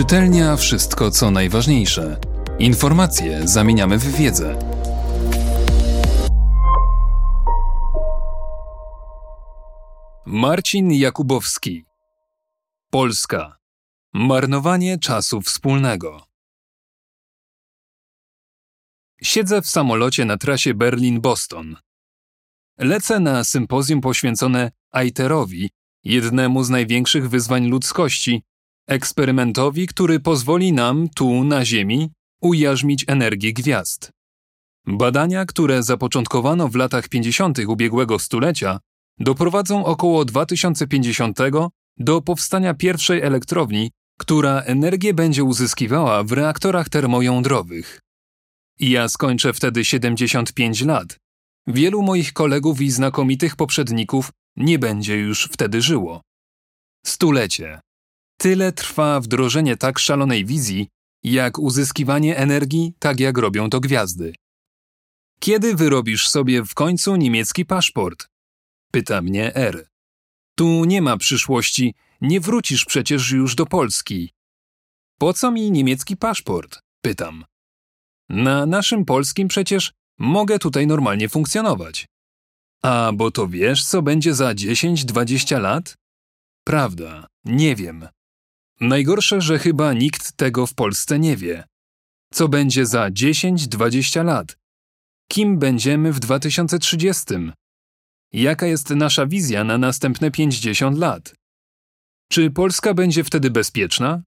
Czytelnia wszystko co najważniejsze. Informacje zamieniamy w wiedzę. Marcin Jakubowski Polska. Marnowanie czasu wspólnego. Siedzę w samolocie na trasie Berlin-Boston. Lecę na sympozjum poświęcone Aiterowi, jednemu z największych wyzwań ludzkości, eksperymentowi, który pozwoli nam tu na Ziemi ujarzmić energię gwiazd. Badania, które zapoczątkowano w latach 50. ubiegłego stulecia, doprowadzą około 2050 do powstania pierwszej elektrowni, która energię będzie uzyskiwała w reaktorach termojądrowych. Ja skończę wtedy 75 lat. Wielu moich kolegów i znakomitych poprzedników nie będzie już wtedy żyło. Stulecie. Tyle trwa wdrożenie tak szalonej wizji, jak uzyskiwanie energii, tak jak robią to gwiazdy. Kiedy wyrobisz sobie w końcu niemiecki paszport? Pyta mnie R. Tu nie ma przyszłości, nie wrócisz przecież już do Polski. Po co mi niemiecki paszport? Pytam. Na naszym polskim przecież mogę tutaj normalnie funkcjonować. A bo to wiesz, co będzie za 10-20 lat? Prawda, nie wiem. Najgorsze, że chyba nikt tego w Polsce nie wie. Co będzie za 10-20 lat? Kim będziemy w 2030? Jaka jest nasza wizja na następne 50 lat? Czy Polska będzie wtedy bezpieczna?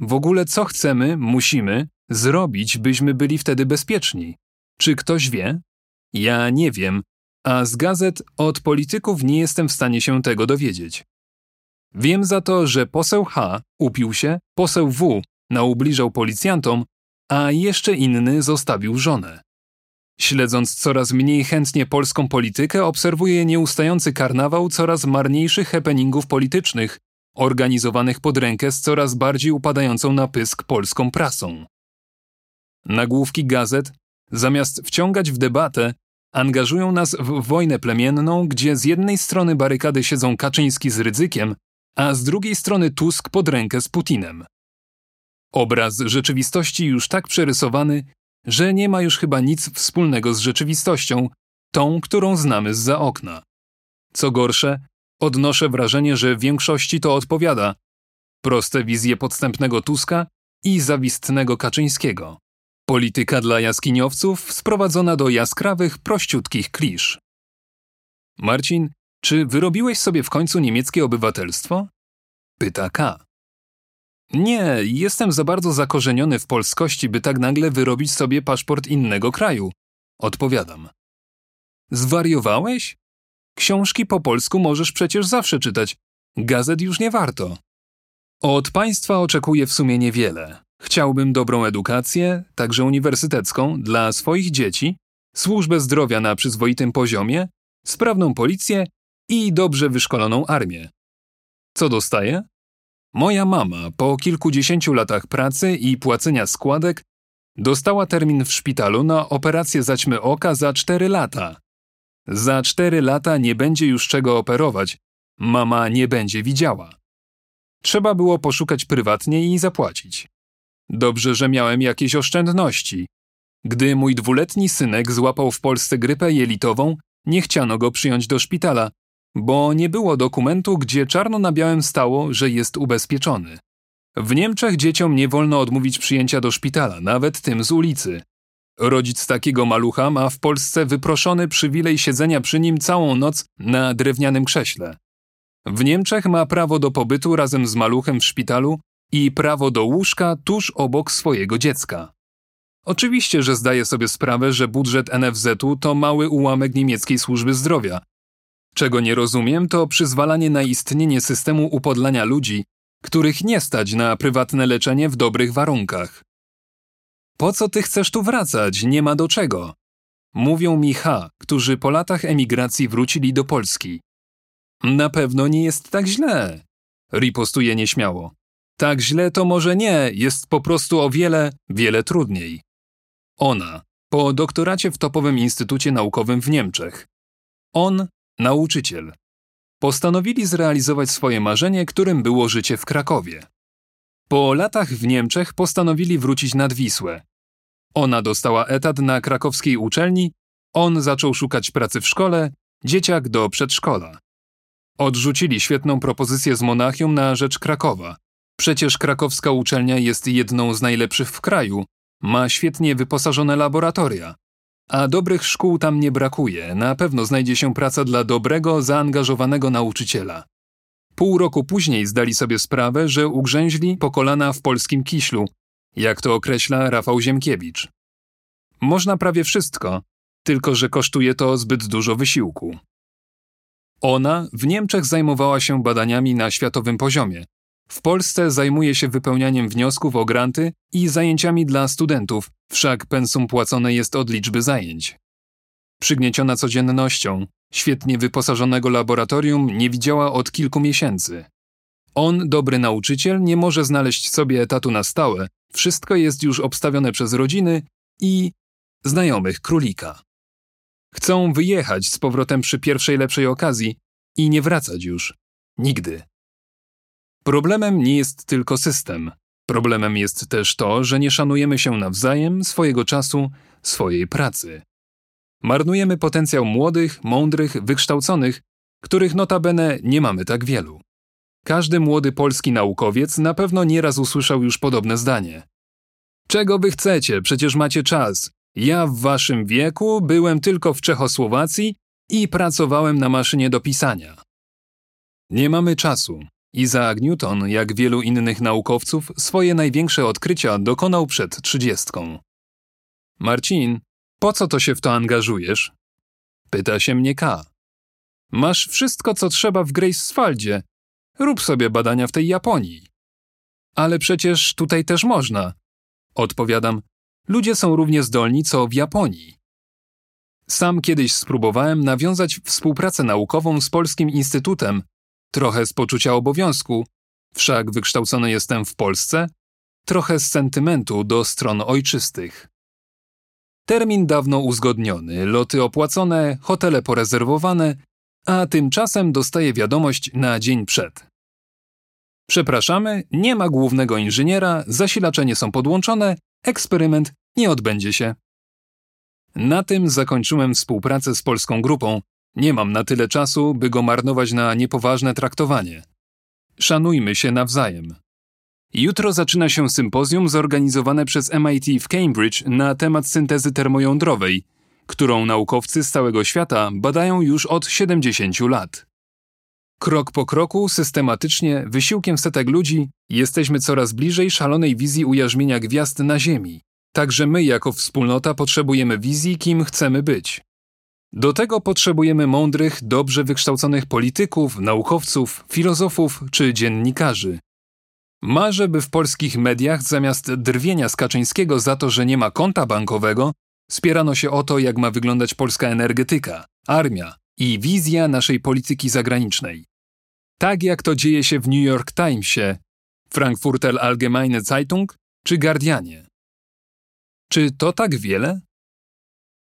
W ogóle co chcemy, musimy zrobić, byśmy byli wtedy bezpieczni? Czy ktoś wie? Ja nie wiem, a z gazet od polityków nie jestem w stanie się tego dowiedzieć. Wiem za to, że poseł H upił się, poseł W naubliżał policjantom, a jeszcze inny zostawił żonę. Śledząc coraz mniej chętnie polską politykę, obserwuję nieustający karnawał coraz marniejszych happeningów politycznych, organizowanych pod rękę z coraz bardziej upadającą na pysk polską prasą. Nagłówki gazet, zamiast wciągać w debatę, angażują nas w wojnę plemienną, gdzie z jednej strony barykady siedzą Kaczyński z Rydzykiem, a z drugiej strony Tusk pod rękę z Putinem. Obraz rzeczywistości już tak przerysowany, że nie ma już chyba nic wspólnego z rzeczywistością, tą, którą znamy z za okna. Co gorsze, odnoszę wrażenie, że większości to odpowiada proste wizje podstępnego Tuska i zawistnego Kaczyńskiego. Polityka dla jaskiniowców sprowadzona do jaskrawych, prościutkich klisz. Marcin, czy wyrobiłeś sobie w końcu niemieckie obywatelstwo? Pyta K. Nie, jestem za bardzo zakorzeniony w polskości, by tak nagle wyrobić sobie paszport innego kraju. Odpowiadam. Zwariowałeś? Książki po polsku możesz przecież zawsze czytać. Gazet już nie warto. Od państwa oczekuję w sumie niewiele. Chciałbym dobrą edukację, także uniwersytecką, dla swoich dzieci, służbę zdrowia na przyzwoitym poziomie, sprawną policję i dobrze wyszkoloną armię. Co dostaję? Moja mama po kilkudziesięciu latach pracy i płacenia składek dostała termin w szpitalu na operację zaćmy oka za cztery lata. Za cztery lata nie będzie już czego operować, mama nie będzie widziała. Trzeba było poszukać prywatnie i zapłacić. Dobrze, że miałem jakieś oszczędności. Gdy mój dwuletni synek złapał w Polsce grypę jelitową, nie chciano go przyjąć do szpitala, bo nie było dokumentu, gdzie czarno na białym stało, że jest ubezpieczony. W Niemczech dzieciom nie wolno odmówić przyjęcia do szpitala, nawet tym z ulicy. Rodzic takiego malucha ma w Polsce wyproszony przywilej siedzenia przy nim całą noc na drewnianym krześle. W Niemczech ma prawo do pobytu razem z maluchem w szpitalu i prawo do łóżka tuż obok swojego dziecka. Oczywiście, że zdaję sobie sprawę, że budżet NFZ-u to mały ułamek niemieckiej służby zdrowia, Czego nie rozumiem, to przyzwalanie na istnienie systemu upodlania ludzi, których nie stać na prywatne leczenie w dobrych warunkach. Po co ty chcesz tu wracać? Nie ma do czego. Mówią mi H, którzy po latach emigracji wrócili do Polski. Na pewno nie jest tak źle. Ripostuje nieśmiało. Tak źle to może nie, jest po prostu o wiele, wiele trudniej. Ona, po doktoracie w topowym instytucie naukowym w Niemczech. On nauczyciel. Postanowili zrealizować swoje marzenie, którym było życie w Krakowie. Po latach w Niemczech postanowili wrócić nad Wisłę. Ona dostała etat na krakowskiej uczelni, on zaczął szukać pracy w szkole, dzieciak do przedszkola. Odrzucili świetną propozycję z Monachium na rzecz Krakowa. Przecież krakowska uczelnia jest jedną z najlepszych w kraju, ma świetnie wyposażone laboratoria. A dobrych szkół tam nie brakuje, na pewno znajdzie się praca dla dobrego, zaangażowanego nauczyciela. Pół roku później zdali sobie sprawę, że ugrzęźli po kolana w polskim kiślu, jak to określa Rafał Ziemkiewicz. Można prawie wszystko, tylko że kosztuje to zbyt dużo wysiłku. Ona w Niemczech zajmowała się badaniami na światowym poziomie. W Polsce zajmuje się wypełnianiem wniosków o granty i zajęciami dla studentów, wszak pensum płacone jest od liczby zajęć. Przygnieciona codziennością, świetnie wyposażonego laboratorium nie widziała od kilku miesięcy. On, dobry nauczyciel, nie może znaleźć sobie etatu na stałe, wszystko jest już obstawione przez rodziny i znajomych królika. Chcą wyjechać z powrotem przy pierwszej lepszej okazji i nie wracać już. Nigdy. Problemem nie jest tylko system. Problemem jest też to, że nie szanujemy się nawzajem, swojego czasu, swojej pracy. Marnujemy potencjał młodych, mądrych, wykształconych, których notabene nie mamy tak wielu. Każdy młody polski naukowiec na pewno nieraz usłyszał już podobne zdanie. Czego wy chcecie? Przecież macie czas. Ja w waszym wieku byłem tylko w Czechosłowacji i pracowałem na maszynie do pisania. Nie mamy czasu. Isaac Newton, jak wielu innych naukowców, swoje największe odkrycia dokonał przed trzydziestką. Marcin, po co to się w to angażujesz? Pyta się mnie K. Masz wszystko, co trzeba w Greifswaldzie. Rób sobie badania w tej Japonii. Ale przecież tutaj też można. Odpowiadam, ludzie są równie zdolni co w Japonii. Sam kiedyś spróbowałem nawiązać współpracę naukową z Polskim Instytutem, trochę z poczucia obowiązku, wszak wykształcony jestem w Polsce, trochę z sentymentu do stron ojczystych. Termin dawno uzgodniony, loty opłacone, hotele porezerwowane, a tymczasem dostaję wiadomość na dzień przed. Przepraszamy, nie ma głównego inżyniera, zasilacze nie są podłączone, eksperyment nie odbędzie się. Na tym zakończyłem współpracę z polską grupą. Nie mam na tyle czasu, by go marnować na niepoważne traktowanie. Szanujmy się nawzajem. Jutro zaczyna się sympozjum zorganizowane przez MIT w Cambridge na temat syntezy termojądrowej, którą naukowcy z całego świata badają już od 70 lat. Krok po kroku, systematycznie, wysiłkiem setek ludzi, jesteśmy coraz bliżej szalonej wizji ujarzmienia gwiazd na Ziemi. Także my, jako wspólnota, potrzebujemy wizji, kim chcemy być. Do tego potrzebujemy mądrych, dobrze wykształconych polityków, naukowców, filozofów czy dziennikarzy. Marzę, by w polskich mediach zamiast drwienia z Kaczyńskiego za to, że nie ma konta bankowego, spierano się o to, jak ma wyglądać polska energetyka, armia i wizja naszej polityki zagranicznej. Tak jak to dzieje się w New York Timesie, Frankfurter Allgemeine Zeitung czy Guardianie. Czy to tak wiele?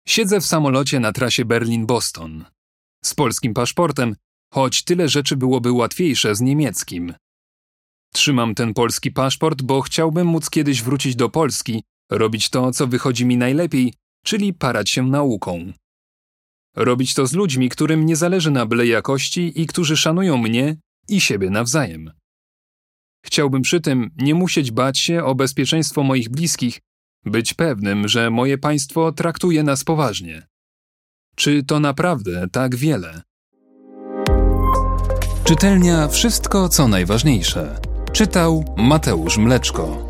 Siedzę w samolocie na trasie Berlin-Boston. Z polskim paszportem, choć tyle rzeczy byłoby łatwiejsze z niemieckim. Trzymam ten polski paszport, bo chciałbym móc kiedyś wrócić do Polski, robić to, co wychodzi mi najlepiej, czyli parać się nauką. Robić to z ludźmi, którym nie zależy na byle jakości i którzy szanują mnie i siebie nawzajem. Chciałbym przy tym nie musieć bać się o bezpieczeństwo moich bliskich, być pewnym, że moje państwo traktuje nas poważnie. Czy to naprawdę tak wiele? Czytelnia Wszystko co najważniejsze. Czytał Mateusz Mleczko.